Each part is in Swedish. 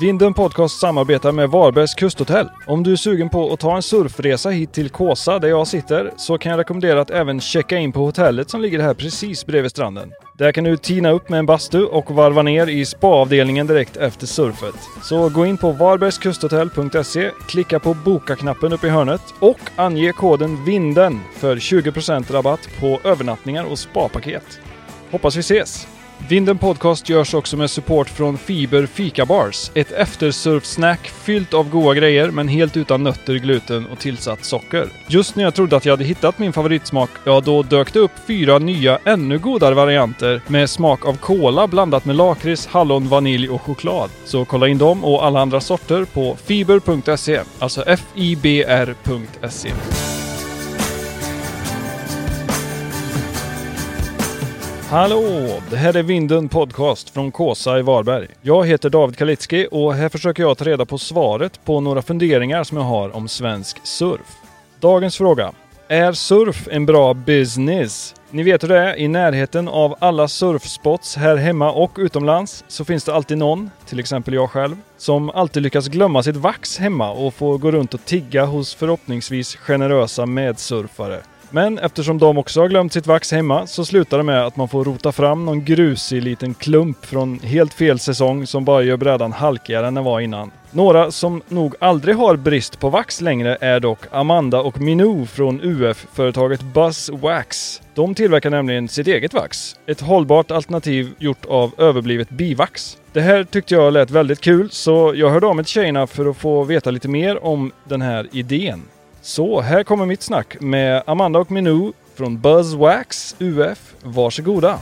Vindum Podcast samarbetar med Varbergs kusthotell. Om du är sugen på att ta en surfresa hit till Kåsa där jag sitter så kan jag rekommendera att även checka in på hotellet som ligger här precis bredvid stranden. Där kan du tina upp med en bastu och varva ner i spaavdelningen direkt efter surfet. Så gå in på varbergskusthotell.se, klicka på boka-knappen uppe i hörnet och ange koden VINDEN för 20% rabatt på övernattningar och spapaket. Hoppas vi ses! Vinden Podcast görs också med support från Fiber Fika Bars. Ett eftersurfsnack fyllt av goda grejer men helt utan nötter, gluten och tillsatt socker. Just när jag trodde att jag hade hittat min favoritsmak, ja då dök det upp fyra nya ännu godare varianter med smak av kola blandat med lakrits, hallon, vanilj och choklad. Så kolla in dem och alla andra sorter på fiber.se, alltså F-I-B-R.se. Hallå! Det här är Vinden Podcast från Kåsa i Varberg. Jag heter David Kalitski och här försöker jag ta reda på svaret på några funderingar som jag har om svensk surf. Dagens fråga. Är surf en bra business? Ni vet hur det är, i närheten av alla surfspots här hemma och utomlands så finns det alltid någon, till exempel jag själv, som alltid lyckas glömma sitt vax hemma och får gå runt och tigga hos förhoppningsvis generösa medsurfare. Men eftersom de också har glömt sitt vax hemma så slutar det med att man får rota fram någon grusig liten klump från helt fel säsong som bara gör brädan halkigare än den var innan. Några som nog aldrig har brist på vax längre är dock Amanda och Minou från UF-företaget Buzz Wax. De tillverkar nämligen sitt eget vax. Ett hållbart alternativ gjort av överblivet bivax. Det här tyckte jag lät väldigt kul så jag hörde av mig till tjejerna för att få veta lite mer om den här idén. Så här kommer mitt snack med Amanda och Minou från Buzzwax UF. Varsågoda!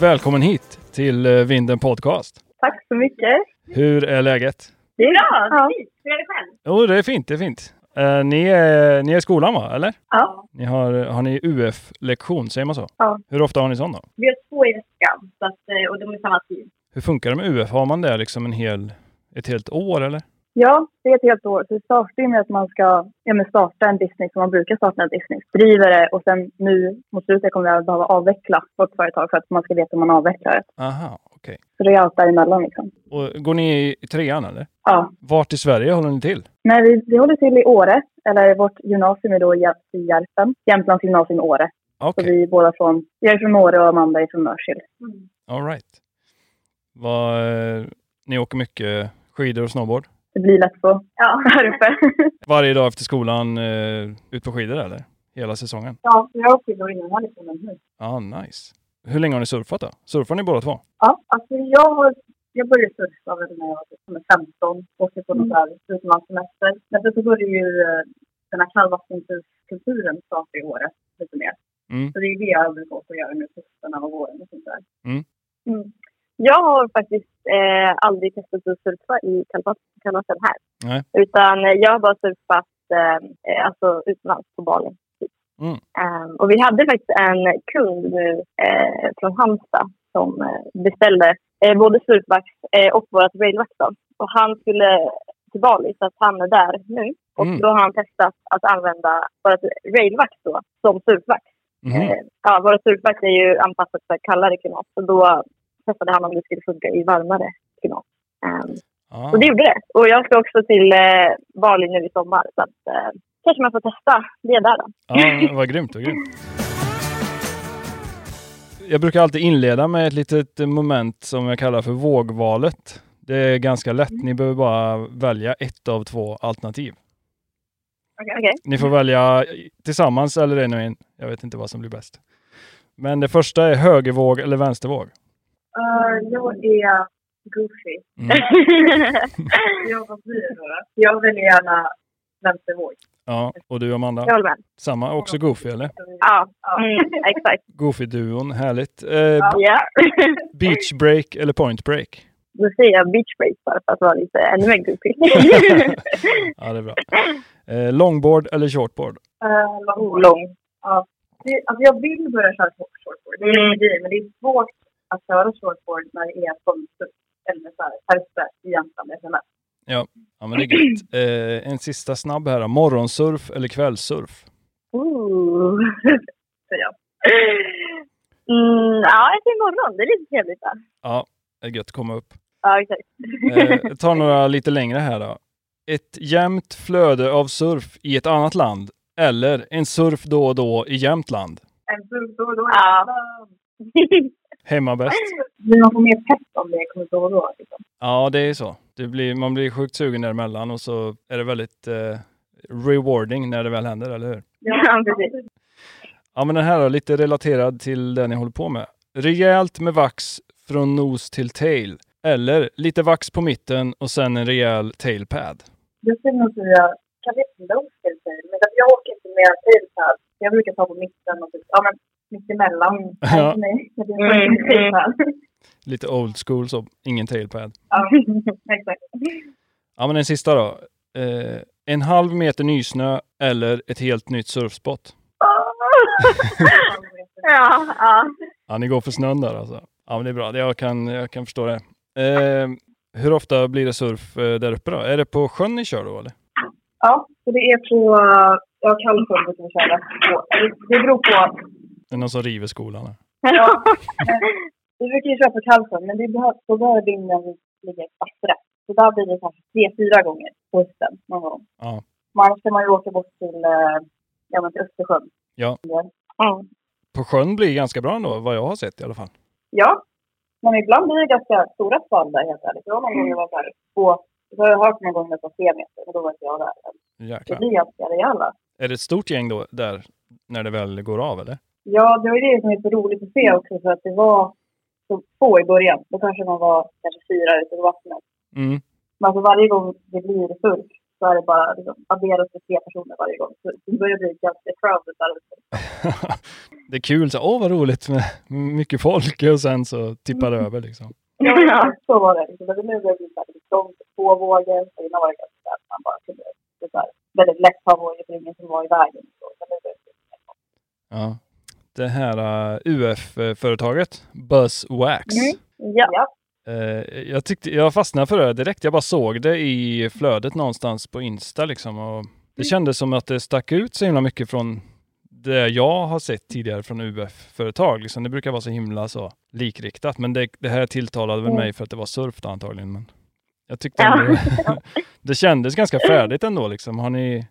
Välkommen hit till eh, Vinden Podcast. Tack så mycket. Hur är läget? Det är Bra! Ja. Fint. Hur är det själv? Jo, det är fint, det är fint. Eh, ni, är, ni är i skolan va, eller? Ja. Ni har, har ni UF-lektion, säger man så? Ja. Hur ofta har ni sån då? Vi har två i veckan så att, eh, och de är samma tid. Hur funkar det med UF? Har man det liksom en hel, ett helt år eller? ja, det är ett helt år. Så det startar ju med att man ska ja, men starta en business som man brukar starta en business. Driver det och sen nu mot slutet kommer jag behöva avveckla vårt företag för att man ska veta hur man avvecklar det. Aha, okej. Så det är allt däremellan liksom. Och går ni i trean eller? Ja. Vart i Sverige håller ni till? Men vi, vi håller till i Åre, eller vårt gymnasium är då i Jär- i Järpen. Jämtlands gymnasium i Åre. Okej, Så vi är båda från, jag är från Åre och Amanda är från Mörsil. all right. Vad, eh, ni åker mycket skidor och snowboard? Det blir lätt så Ja. här uppe. Varje dag efter skolan eh, ut på skidor eller? Hela säsongen? ja, vi har skidor innan jag liksom nu. Ja, ah, nice. Hur länge har ni surfat då? Surfar ni båda två? Ja, alltså jag, har- jag började surfa väl när jag var typ 15, åkte på någon mm. utomlandssemester. Men sen så började ju eh, den här kallvattenskulturen starta i året lite mer. Mm. Så det är det jag brukar åka och göra nu på hösten och våren och sånt där. Mm. Mm. Jag har faktiskt eh, aldrig testat att surfa i kallvatten här. Nej. Utan eh, jag har bara surfat eh, eh, alltså utomlands på Bali. typ. Mm. Eh, och vi hade faktiskt en kund nu eh, från Halmstad som eh, beställde eh, både surfvax eh, och vårt railvax. Och han skulle till Bali så att han är där nu. Och Mm. då har han testat att använda vårt railvax då som surfvax. Eh, ja, våra surfvax är ju anpassat för kallare klimat. Så då testade han om det skulle funka i varmare klimat. Um, Ah. och det gjorde det. Och jag ska också till eh, Bali nu i sommar. Så att, eh, kanske man får testa det där då. Ja, vad grymt, vad grymt. Jag brukar alltid inleda med ett litet moment som jag kallar för vågvalet. Det är ganska lätt. Ni behöver bara välja ett av två alternativ. Okej. Ni får välja tillsammans eller en och en. Jag vet inte vad som blir bäst. Men det första är högervåg eller vänstervåg. Uh, jag är goofy. Mm. jag, jag väljer gärna vänstervåg. Ja, och du Amanda? Jag med. Samma, också Goofy eller? Ja, mm, exakt. Goofy-duon, härligt. Eh, Ja. Beach break eller point break? Då säger jag beach break bara för att vara lite ännu mer goofy. Ja, det är bra. Eh, longboard eller shortboard? uh, lång. lång. Ja. Det, alltså jag vill börja köra shortboard, det är Mm. men det är svårt att köra shortboard när det är fönster eller så här, i Jämtland, SMS. Ja, ja men det är gött. Eh, en sista snabb här då. Morgonsurf eller kvällssurf? Ooh. Säger jag. Mm, ja, till imorgon. Det är lite trevligt där. Ja, det är gött att komma upp. Ja, exakt. Eh, jag tar några lite längre här då. Ett jämnt flöde av surf i ett annat land eller en surf då och då i Jämtland. En surf då och då. Ja. Hemma bäst. Blir man får mer pepp om det kommer då och då. Liksom. Ja, det är så. Det blir, man blir sjukt sugen däremellan och så är det väldigt eh, rewarding när det väl händer, eller hur? Ja, precis. Ja, men den här är lite relaterad till det ni håller på med. Rejält med vax från nos till tail. Eller lite vax på mitten och sen en rejäl tailpad. Jag skulle nog säga, kanske inte långt till sig, men jag åker inte med tailpad. Jag brukar ta på mitten och typ, ja men mittemellan. Ja. Jag Mm. Lite old school så, ingen tailpad. Ja, exakt. Ja, men den sista då. Eh, en halv meter nysnö eller ett helt nytt surfspot. ja, ja. Ja, ni går för snön där alltså. Ja, men det är bra. Jag kan, jag kan förstå det. Eh, hur ofta blir det surf eh, där uppe då? Är det på sjön ni kör då eller? Ja, så det är på, ja kallsjön brukar vi köra Det beror på. Är det någon som river skolan? Ja, vi brukar ju köra på kallsjön, men det behöver, då behöver vinden ligga i rätt. Så där blir det kanske tre, fyra gånger på hösten någon gång. Ja. Annars ska man ju åka bort till, eh, ja, men till Östersjön. Ja. Mm. På sjön blir det ganska bra ändå, vad jag har sett i alla fall. Ja, men ibland blir det ganska stora fall där helt ärligt. Det var någon gång det var så här två, jag har hört någon gång det var tre meter, men då var inte jag där. Det Jäklar. blir ganska rejäla. Är det ett stort gäng då där när det väl går av eller? Ja, det var ju det som är så roligt att se också för att det var så få i början. Då kanske man var kanske fyra ute på vattnet. Mm. Men alltså varje gång det blir surf så är det bara liksom, adderas till tre personer varje gång. Så det börjar bli ganska crowded där ute. det är kul, så, åh vad roligt med mycket folk och sen så tippar det över liksom. Ja, så var det. Liksom. Men nu börjar det bli så här lite trångt, två vågor. Innan var det ganska så att man bara kunde så här, väldigt lätt ha vågor för ingen som var i vägen. Så, men nu börjar det bli. Ja. Det här uh, UF-företaget, Buzzwax. Mm. Ja. Eh, jag, tyckte, jag fastnade för det direkt. Jag bara såg det i flödet någonstans på Insta liksom. Och det kändes som att det stack ut så himla mycket från det jag har sett tidigare från UF-företag. Liksom. Det brukar vara så himla så likriktat. Men det, det här tilltalade väl Mm. mig för att det var surf då, antagligen. Men jag tyckte Ja. ändå, det kändes ganska färdigt ändå. Liksom. Har ni,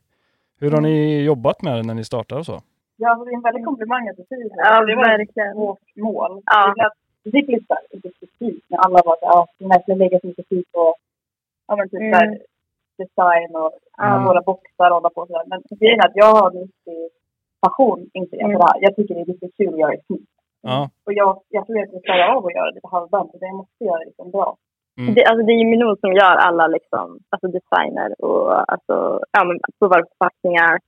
hur har ni jobbat med det när ni startade och så? Ja, alltså, det är en väldigt komplimang att du säger det. Ja, det var verkligen. vårt mål. Ja. Det Det fick lite lite kritik när alla var så ja, vi verkligen lägga mycket tid på ja, men typ Mm. här, design och Ja. våra boxar och hålla på och sådär. Men grejen är att jag har en riktig passion inför Mm. det här. Jag tycker det är riktigt kul att göra det fint. Ja, Och jag, jag tror att jag klarar av att göra det lite halvdant. så Jag måste göra det liksom bra. Mm. Det, alltså, det är ju Minor som gör alla liksom, alltså designer och alltså, ja, men på våra förpackningar.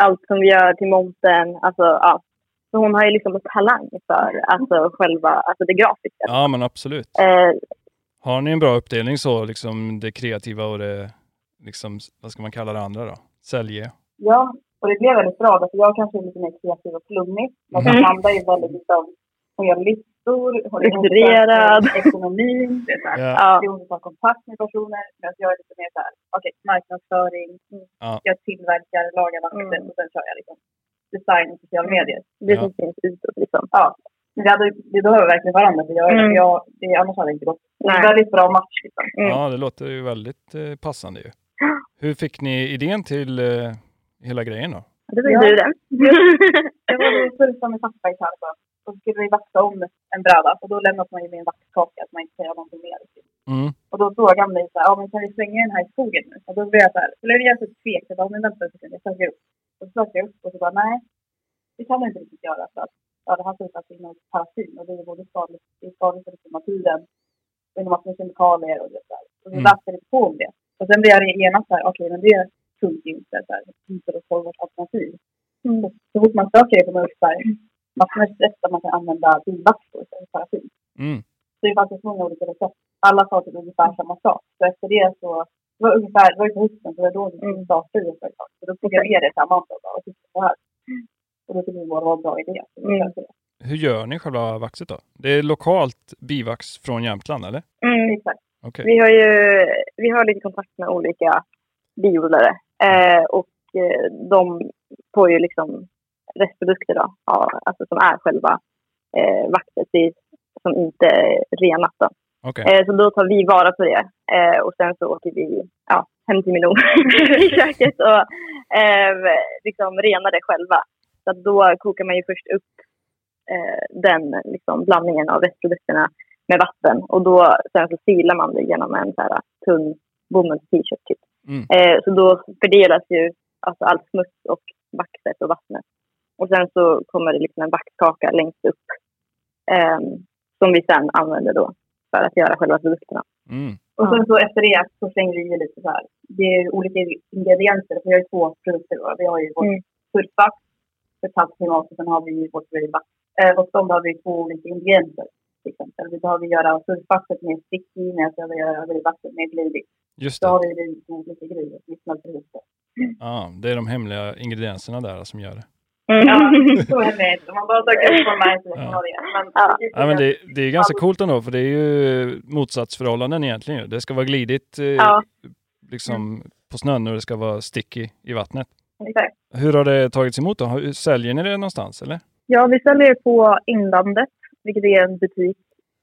Allt som vi gör till montern. Alltså, ja. Så hon har ju liksom en talang för alltså, själva alltså, det grafiska. ja men absolut. Eh, Har ni en bra uppdelning så, liksom det kreativa och det, liksom, vad ska man kalla det andra då? Sälje? Ja, och det blev väldigt bra. För jag kanske är lite mer kreativ och flummig. Men Mm. Amanda är väldigt liksom, hon gör listor, hon är Strukturerad. insatt i ekonomin. Det är så här, Ja. Det är kontakt med personer. Medan jag är lite mer så här, okej, marknadsföring. Ja. Jag tillverkar, lagar vattnet Mm. och sen kör jag liksom design och sociala medier. Det Ja. som finns utåt liksom. Ja. Men hade, vi behöver verkligen varandra för jag, Mm. jag, det, annars hade det inte gått. Det är väldigt bra match liksom. Mm. Ja, det låter ju väldigt eh, passande ju. Hur fick ni idén till eh, hela grejen då? Det var ju Ja. du den. Jag var surfade med pappa i Karlsson. Och så skulle vi vaxa om en bräda. Och då lämnade man ju med en vaxkaka att man inte säger någonting mer. Mm. Och då frågade han mig så här, ja men kan vi slänga den här i skogen nu? Och då blev jag så här, blev jag så tvek. Jag bara, men vänta en sekund, jag söker upp. Och så sökte jag upp och så bara, nej. Det kan man inte riktigt göra för att ja, det här surfas inom paraffin och det är både skadligt, det är skadligt för naturen och inom massor med kemikalier och det där. Och så Mm. läste jag lite på om det. Och sen blev jag genast så här, okej men det funkar ju inte. Så här, det är ett hållbart alternativ. Så, så fort man söker det på Nordsberg, med recept där man kan använda bilvax på istället för paraffin. Mm. Så det fanns många olika recept. Alla sa typ ungefär samma sak. Så efter det så, det var ungefär, det var ju på hösten, så det var då vi startade ett företag. Så då tog jag med det till Amanda och bara, och tittade på det här. Och då tyckte vi bara det var en bra idé. Mm. det. Hur gör ni själva vaxet då? Det är lokalt bivax från Jämtland eller? Mm. Exakt. Okej. Vi har ju vi har lite kontakt med olika biodlare eh, och eh, de får ju liksom restprodukter då, alltså som är själva eh, till, som inte är renat. Då. Okej. Eh, så då tar vi vara på det eh, och sen så åker vi ja, hem till Milon i köket och eh, liksom renar det själva. Så då kokar man ju först upp eh, den liksom, blandningen av restprodukterna med vatten och då sen så silar man det genom en så här, tunn bomulls-t-shirt. Typ. Mm. Eh, så då fördelas ju alltså, allt smuts och vaxet och vattnet. Och sen så kommer det liksom en vaxkaka längst upp eh, som vi sen använder då för att göra själva produkterna. Mm. Och sen så efter det så slänger vi i lite så här. Det är olika ingredienser. Vi har ju två produkter då. Vi har ju vårt Mm. surfvax för kalkklimat och sen har vi ju vårt rayvax. Eh, och de har vi två olika ingredienser. Till exempel. Vi behöver göra surfvaxet med sticky när jag ska göra rayvaxet med glidigt. Just Så det. har vi olika grejer. Vi smälter ihop det. Ja, det är de hemliga ingredienserna där som gör det. Mm. Ja, så är det inte. Om man bara söker upp så ha det. Men, Ja. Ja, men det, det är ganska coolt ändå, för det är ju motsatsförhållanden egentligen. Det ska vara glidigt eh, Ja. liksom, på snön och det ska vara sticky i vattnet. Exakt. Hur har det tagits emot då? Säljer ni det någonstans eller? Ja, vi säljer på Inlandet, vilket är en butik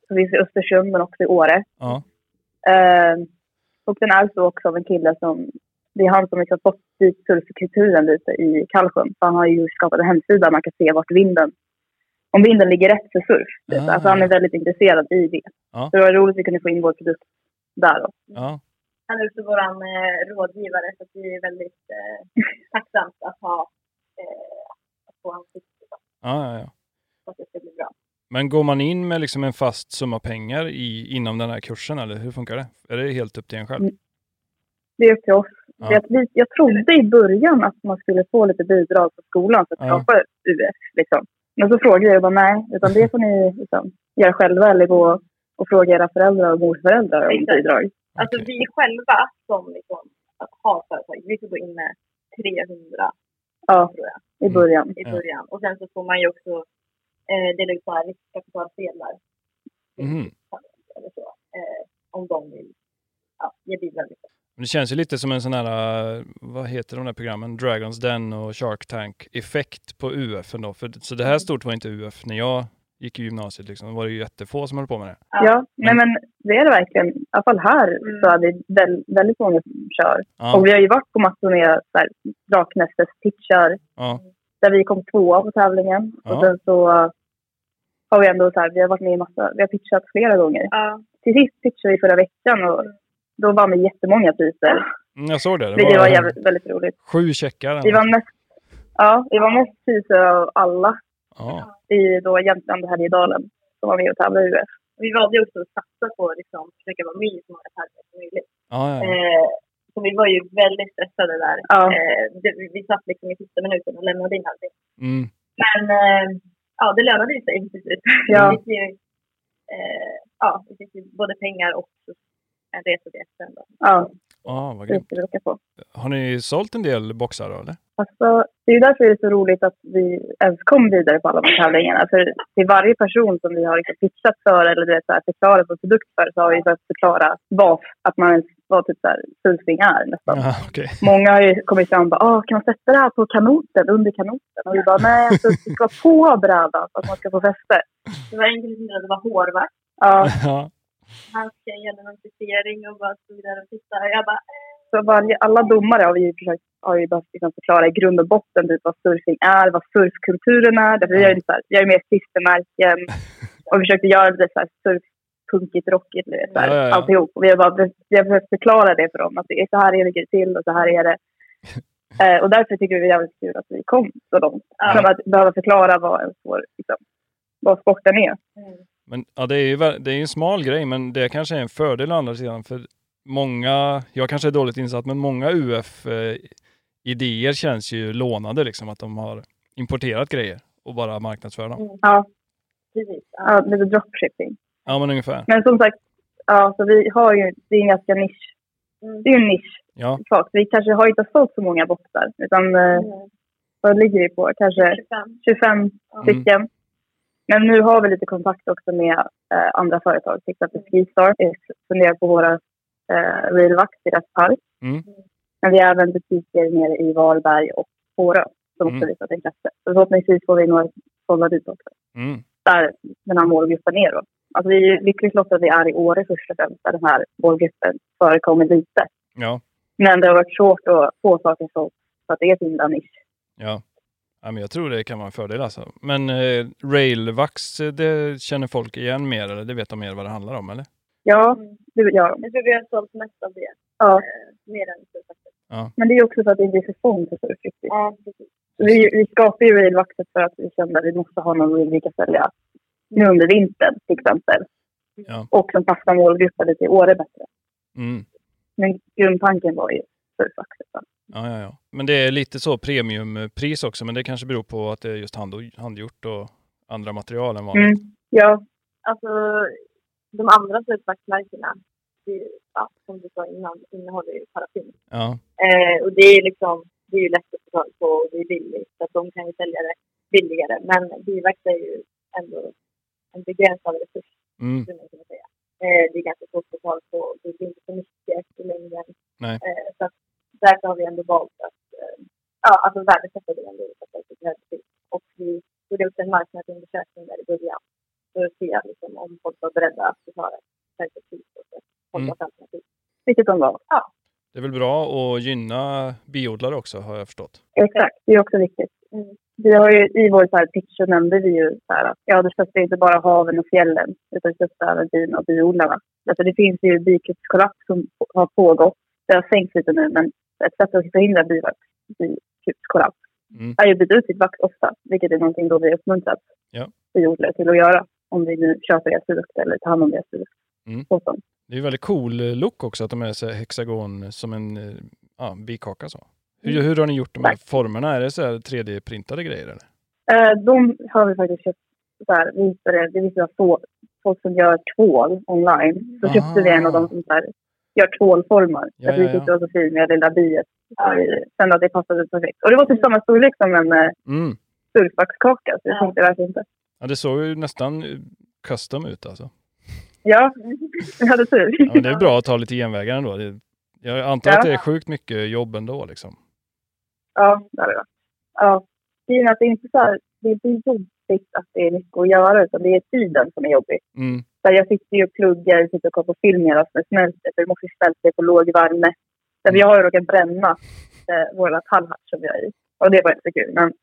som finns i Östersund men också i Åre. Ja. Eh, och den är så också av en kille som, det är han som liksom fått dit surfkulturen lite i Kallsjön. Så han har ju skapat en hemsida där man kan se vart vinden, om vinden ligger rätt för surf. Ah. Alltså han är väldigt intresserad i det. Ja. Så det var roligt att vi kunde få in vår produkt där då. Ja. Han är också vår eh, rådgivare så det är väldigt eh, tacksamt att ha eh, att få hans tips Ja, ja, så att det ska bli bra. Men går man in med liksom en fast summa pengar i, inom den här kursen eller hur funkar det? Är det helt upp till en själv? Mm. Det är upp till oss. Ja. Jag, jag trodde i början att man skulle få lite bidrag från skolan för att Ja. skapa UF. Liksom. Men så frågade jag och bara nej, utan det får ni liksom, göra själva eller gå och fråga era föräldrar och morföräldrar om Exakt. bidrag. Alltså Okej. vi själva som liksom har företag, vi får gå in med 300 Ja, tror jag i Mm. början. i Ja. början. Och sen så får man ju också eh, dela ut här riskkapitalsedlar. Eller så. Eh, om de vill ja, ge bidrag. Liksom. Men det känns ju lite som en sån här, eh, vad heter de där programmen? Dragons Den och Shark Tank effekt på UF ändå. För, så det här stort var inte UF när jag gick i gymnasiet liksom. Då var det ju jättefå som höll på med det. Ja, nej men det är det verkligen. I alla fall här Mm. så är det väl, väldigt många som kör. Ja, Och vi har ju varit på massor med så här, Draknästes-pitchar ja, där vi kom tvåa på tävlingen. Ja. Och sen så har vi ändå så här, vi har varit med i massa, vi har pitchat flera gånger. Ja. Till sist pitchade vi förra veckan och då vann vi jättemånga priser. Mm, jag såg det. Det var var jävligt, väldigt roligt. sju checkar. Vi var något. mest, ja, vi var mest priser av alla Ja, i då Jämtland och Härjedalen som var med och tävlade i UF. Vi valde också att satsa på att liksom, försöka vara med i så många tävlingar som möjligt. ja, ja. Eh, så vi var ju väldigt stressade där. Ja. Eh, det, vi satt liksom i sista minuten och lämnade in allting. Mm. Men eh, ja, det lönade sig till slut. Ja. Vi fick ju, eh, ja, vi fick ju både pengar och en resebiljett sen då. Ja, Ja, vad det grymt. Har ni sålt en del boxar då eller? Alltså, det är därför det är så roligt att vi ens kom vidare på alla de här tävlingarna. För till varje person som vi har liksom pitchat för eller du vet, så här, förklarat vår produkt för så har vi försökt förklara vad, att man ens, vad typ så här, surfing är nästan. Ja, okej. Många har ju kommit fram och bara, ah, kan man sätta det här på kanoten, under kanoten? Och vi bara, nej, alltså, det ska vara på brädan för att man ska få fäste. Det var en trodde att det var hårvakt. Ja, Han ska igenom en citering och bara stod där och tittade. Jag bara, så varje, alla domare har vi ju försökt har ju behövt liksom förklara i grund och botten typ, vad surfing är, vad surfkulturen är. Därför vi har ju så här, vi har med klistermärken och försökte göra det så här surfpunkigt, rockigt, du vet, så här, Ja, ja, ja. alltihop. Och vi har, bara, vi har försökt förklara det för dem, att det är så här är det går till och så här är det. Eh, och därför tycker vi det är jävligt kul att vi kom så långt. Som att behöva förklara vad, vår, liksom, vad sporten är. Men ja, det är ju det är ju en smal grej, men det kanske är en fördel å andra sidan. För många, jag kanske är dåligt insatt, men många UF-idéer känns ju lånade liksom. Att de har importerat grejer och bara marknadsför dem. Ja, precis. Ja. lite dropshipping. Ja, men ungefär. Men som sagt, ja, så vi har ju, det är en ganska nisch. Mm. Det är ju en nisch. Ja, sak. Vi kanske har inte sålt så många boxar. Utan eh, Mm. vad ligger vi på? Kanske 25. 25 stycken. Men nu har vi lite kontakt också med eh, andra företag. Till exempel Skistar. Vi funderar på våra eh, Realvax i deras park. Mm. Men vi har även butiker nere i Varberg och Fårö som också Mm. visat intresse. Så förhoppningsvis får vi några sålda dit också. mm. där den här målgruppen är då. Alltså vi är lyckligt lottade att vi är i Åre först och främst, där den här målgruppen förekommer lite. Ja, Men det har varit svårt att få saker så, så att det är himla nisch. ja. Ja men jag tror det kan vara en fördel alltså. Men eh, Railvax, eh, det känner folk igen mer, eller det vet de mer vad det handlar om, eller? Ja, det gör de. Jag tror vi har sålt mest av det. Ja. Eh, mer än surfvaxet. Men det är också för att det inte är säsong för surf riktigt. Ja, precis. Så Vi, vi skapar ju railvaxet för att vi kände att vi måste ha någon vi kan sälja nu under vintern till exempel. Ja. Och som passar målgruppen lite i Åre bättre. Mm. Men grundtanken var ju surfvaxet. Ja, ja, ja. Men det är lite så premiumpris också, men det kanske beror på att det är just hand, handgjort och andra material än vanligt. Mm. Ja, Alltså, de andra ju, ja, som du sa innan, innehåller ju paraffin. Ja, Eh, och det är liksom, det är ju lätt att få tag på och det är billigt, så att de kan ju sälja det billigare. Men bivax är ju ändå en begränsad resurs, mm. skulle man kunna säga. Eh, det är ganska svårt att få tag på, det blir inte så mycket i längden. Eh, så att därför har vi ändå valt att, eh, ja, alltså värdesätta det ändå ett högt. Och vi gjorde också en marknadsundersökning där i början för att se liksom, om folk var beredda att betala ett högre pris och ett hållbart alternativ. vilket de var. Det är väl bra att gynna biodlare också, har jag förstått. Exakt, det är också viktigt. Mm. Vi har ju, I vår så här pitch så nämnde vi ju så här att ja, det stöttar inte bara haven och fjällen utan det stöttar även bina och biodlarna. Alltså det finns ju bikupskollaps som har pågått. Det har sänkt lite nu men ett sätt att förhindra bivax, bikupskollaps Mm. är ju att byta ut sitt vax ofta, vilket är någonting då vi uppmuntrat Ja. biodlare till att göra om vi nu köper deras produkter eller tar hand om deras produkter. Mm. åt dem. Det är ju väldigt cool eh, look också att de är så hexagon som en eh, ja, bikaka så. Hur, hur har ni gjort de här formerna? Är det så här 3D-printade grejer eller? Eh, de har vi faktiskt köpt så här, vi hittade, det finns folk som gör tvål online. Så Ah. köpte vi en av dem som så här, gör tvålformar. Ja, så att vi ja, tyckte ja. det var så fin med lilla biet. Så vi kände att det passade perfekt. Och det var typ samma storlek som en eh, Mm. surfbackskaka. Så det Ja. tänkte verkligen inte. Ja, det såg ju nästan eh, custom ut alltså. Ja, vi hade tur. Ja, men det är bra att ta lite genvägar ändå. Det, jag antar Ja. att det är sjukt mycket jobb ändå liksom. Ja, det hade det. Ja, grejen är att det är inte så här, det är inte jobbigt att det är mycket att göra utan det är tiden som är jobbig. Mm. Så jag sitter ju och pluggar, sitter och kollar på film medan det smälter för det måste ju smälta på låg värme. Så jag har ju råkat bränna eh, våra tallhatt som vi har i. Och det var inte så kul. Men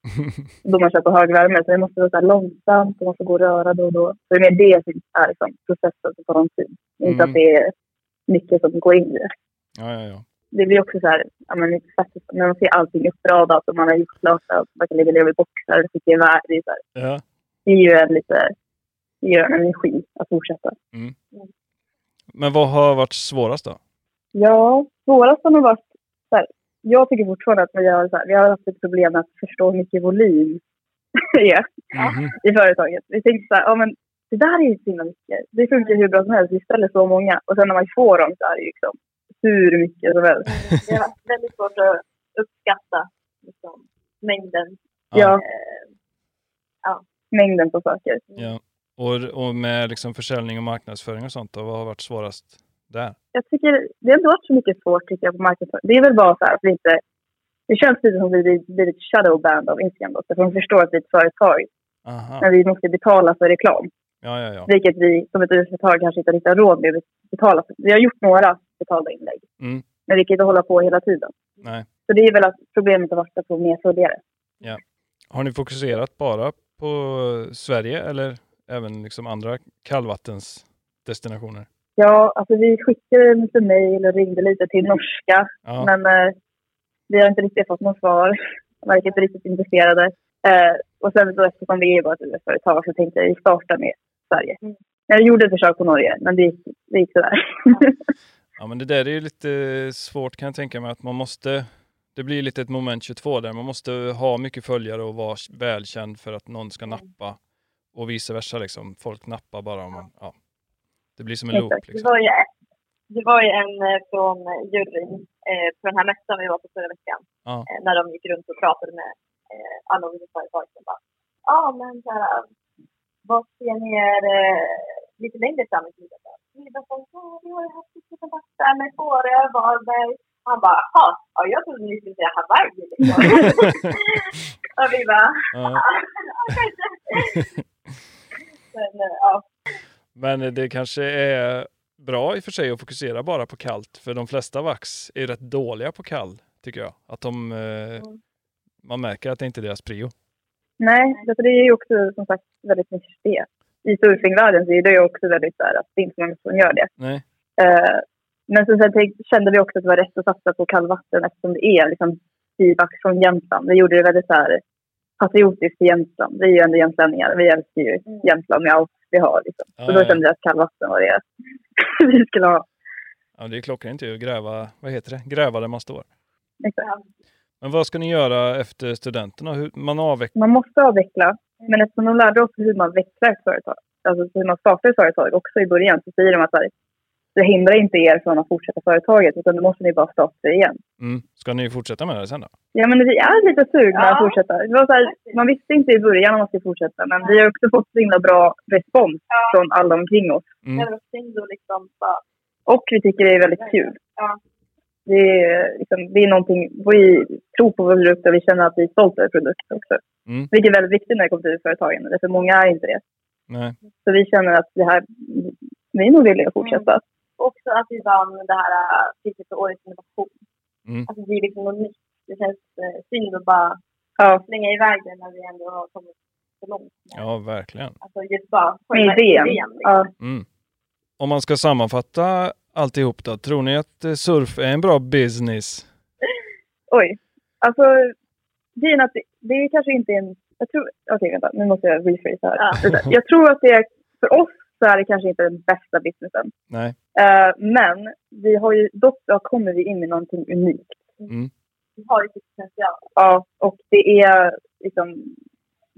då man kör på hög värme så det måste vara så långsamt och man får gå och röra då och då. Så det är mer det som är liksom processen som tar en tid. Inte Mm. att det är mycket som går in i det. Ja, ja, ja. Det blir också så här, ja, men, när man ser allting uppradat och man har gjort klart allt. Man kan lägga ner i boxar och skicka iväg. Det, är så här, det ger ju en lite ger en energi att fortsätta. Men vad har varit svårast då? Ja, svårast har nog varit... Så här, jag tycker fortfarande att vi har, så här, vi har haft ett problem med att förstå hur mycket volym det är Mhm. i företaget. Vi tänkte så här, ja men det där är ju så himla mycket. Det funkar hur bra som helst. Vi ställer så många. Och sen när man får dem så är det ju liksom hur mycket som helst. Det har varit väldigt svårt att uppskatta liksom, mängden. Ja, Eh, mängden på saker. ja. Och, och med liksom försäljning och marknadsföring och sånt, då, vad har varit svårast där? Jag tycker det har inte varit så mycket svårt tycker jag på marknadsföring. Det är väl bara så här att vi inte... Det känns lite som att vi blir ett shadowband av Instagram då. För de förstår att vi är ett företag. Aha. Men vi måste betala för reklam. Ja, ja, ja. Vilket vi som ett företag kanske inte riktigt har råd med att betala för. Vi har gjort några betalda inlägg. Mm. Men vi kan inte hålla på hela tiden. Nej. Så det är väl att problemet har varit att få mer följare. Har ni fokuserat bara på Sverige eller även liksom andra kallvattensdestinationer? Ja, alltså vi skickade lite mejl och ringde lite till norska. Ja, Men eh, vi har inte riktigt fått något svar. De verkar inte riktigt intresserade. Eh, och sen så eftersom vi är bara ett US-företag så tänkte jag vi startar med Sverige. Mm. Jag gjorde ett försök på Norge, men det gick, det gick sådär. ja, men det där är ju lite svårt kan jag tänka mig att man måste det blir lite ett moment 22 där. Man måste ha mycket följare och vara välkänd för att någon ska nappa. Och vice versa liksom. Folk nappar bara om man, ja. Det blir som en loop. Det liksom. var ju, det var ju en eh, från juryn eh, på den här mässan vi var på förra veckan. Ja. Eh, när de gick runt och pratade med eh, alla olika företag ja men så här, vad ser ni er eh, lite längre fram i tiden? Vi bara, vi har ju haft lite kontakt där med Åre, Varberg. Han bara, jaha, ja, jag trodde ni skulle säga Hawaii liksom. och vi bara, Ja. ja, kanske. ja. Men det kanske är bra i och för sig att fokusera bara på kallt, för de flesta vax är rätt dåliga på kall, tycker jag. Att de, eh, man märker att det inte är deras prio. Nej, det är ju också som sagt väldigt mycket det. I surfingvärlden så är det ju också väldigt så här att det är inte många som gör det. Nej. Eh, men sen, kände vi också att det var rätt att satsa på kallvatten eftersom det är liksom bivax från Jämtland. Det gjorde det väldigt så här patriotiskt till Jämtland. Vi är ju ändå jämtlänningar. Vi älskar ju Jämtland med allt vi har. Liksom. Ja, så då kände jag att kallvatten var det vi skulle ha. Ja, det är klockrent ju att gräva, vad heter det, gräva där man står. Exakt. Men vad ska ni göra efter studenterna? Hur, man avvecklar? Man måste avveckla, men eftersom de lärde oss hur man växlar ett företag, alltså hur man startar ett företag också i början, så säger de att det hindrar inte er från att fortsätta företaget, utan då måste ni bara starta det igen. Mm. Ska ni fortsätta med det sen då? Ja, men vi är lite sugna Ja. att fortsätta. Det var så här, man visste inte i början om man skulle fortsätta, men vi har också fått så himla bra respons från alla omkring oss. Mm. Liksom Och vi tycker det är väldigt kul. Ja. Det är, liksom, det är någonting, vi tror på vår produkt och vi känner att vi är stolta över produkten också. Mm. Vilket är väldigt viktigt när det kommer till företagen, därför många är inte det. Nej. Så vi känner att det här, vi är nog villiga att fortsätta. Också att vi vann det här äh, priset för årets innovation. Mm. Alltså det är liksom något nytt. Det känns eh, synd att bara Ja, slänga iväg det när vi ändå har kommit så långt. Ja, verkligen. Alltså just bara själva idén. liksom. Ja. Mm. Om man ska sammanfatta alltihop då, tror ni att eh, surf är en bra business? Oj. Alltså, grejen är att det, det är kanske inte en... Jag tror... Okej, vänta. Nu måste jag rephrase här. Ja. Jag tror att det är... För oss så är det kanske inte den bästa businessen. Nej. Eh, men vi har ju, dock då kommer vi in i någonting unikt. Mm. Vi har ju potential. Ja, och det är liksom...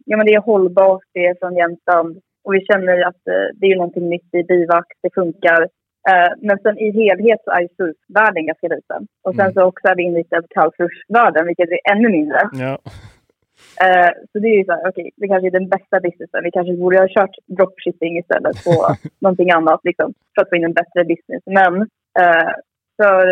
Ja, men det är hållbart, det är från Jämtland. Och vi känner att eh, det är någonting nytt i bivax, det funkar. Eh, men sen i helhet så är ju surfvärlden ganska liten. Och sen Mm. så också är vi inriktade på kallsursvärlden, vilket är ännu mindre. Ja. Eh, så det är ju så här, okej, det kanske är den bästa businessen. Vi kanske borde ha kört dropshipping istället på någonting annat, liksom, för att få in en bättre business. Men eh, för,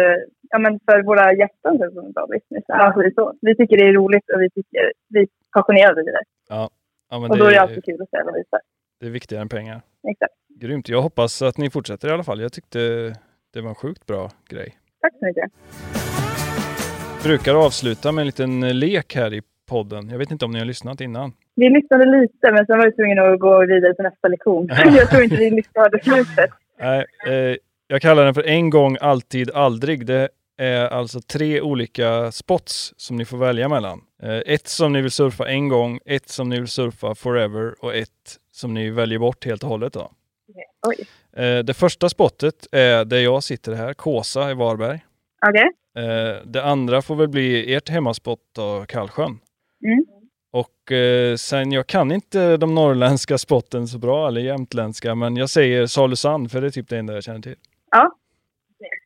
ja, men för våra hjärtan så är det en bra business. Alltså, det är så. Vi tycker det är roligt och vi, tycker, vi är passionerade i det. ja men och då är det alltid kul att se vad vi visar. det är viktigare än pengar. Exakt. Grymt. Jag hoppas att ni fortsätter i alla fall. Jag tyckte det var en sjukt bra grej. Tack så mycket. Brukar avsluta med en liten lek här i podden. Jag vet inte om ni har lyssnat innan. Vi lyssnade lite, men sen var vi tvungna att gå vidare till nästa lektion. jag tror inte vi lyssnade slutet. Nej, eh, jag kallar den för en gång, alltid, aldrig. Det är alltså tre olika spots som ni får välja mellan. Eh, ett som ni vill surfa en gång, ett som ni vill surfa forever och ett som ni väljer bort helt och hållet. Då. Oj. Eh, det första spottet är där jag sitter här, Kåsa i Varberg. Okej. Eh, det andra får väl bli ert hemmaspott då, Kallsjön. Mm. Och eh, sen, jag kan inte de norrländska spotten så bra, eller jämtländska, men jag säger Salusand för det är typ det enda jag känner till. Ja.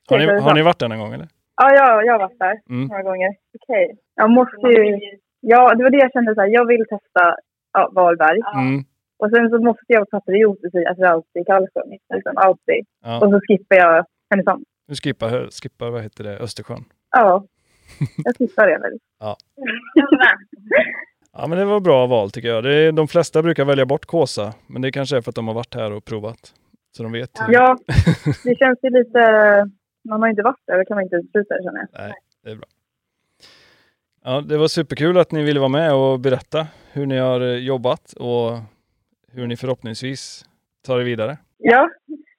Har ni, har ni varit där någon gång eller? Ja, jag, jag har varit där Mm. några gånger. Okej. Jag måste ju... Ja, det var det jag kände så här. Jag vill testa ja, Varberg. Mm. Och sen så måste jag vara patriot och säga att jag alltid i Kallsjön. Liksom, alltid. Ja. Och så skippar jag Härnösand. Du skippar, skippar, vad heter det, Östersjön. Ja, jag skippar det väl. Ja men det var bra val tycker jag. Det är, de flesta brukar välja bort Kåsa, men det kanske är för att de har varit här och provat. Så de vet. Ja, det känns ju lite... Man har inte varit där, då kan man inte utesluta det känner jag. Nej, det är bra. Ja, det var superkul att ni ville vara med och berätta hur ni har eh, jobbat och hur ni förhoppningsvis tar det vidare. Ja,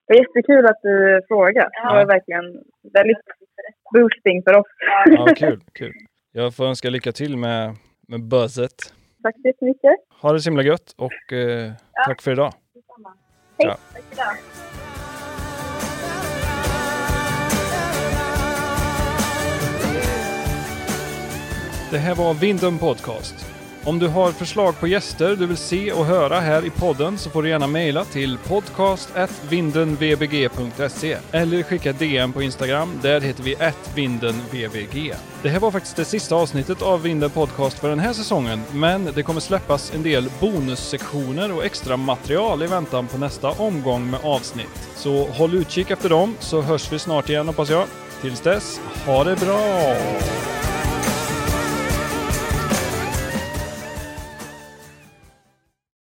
det var jättekul att du frågade. Det var verkligen väldigt boosting för oss. Ja, kul, kul. Jag får önska lycka till med, med buzzet. Tack så jättemycket. Ha det så himla gött och eh, tack för idag. Hej. Ja. Tack för idag. Det här var Vindum Podcast. Om du har förslag på gäster du vill se och höra här i podden så får du gärna mejla till podcast.vindenvbg.se eller skicka DM på Instagram. Där heter vi vindenvbg. Det här var faktiskt det sista avsnittet av Vinden Podcast för den här säsongen, men det kommer släppas en del bonussektioner och extra material i väntan på nästa omgång med avsnitt. Så håll utkik efter dem så hörs vi snart igen hoppas jag. Tills dess, ha det bra!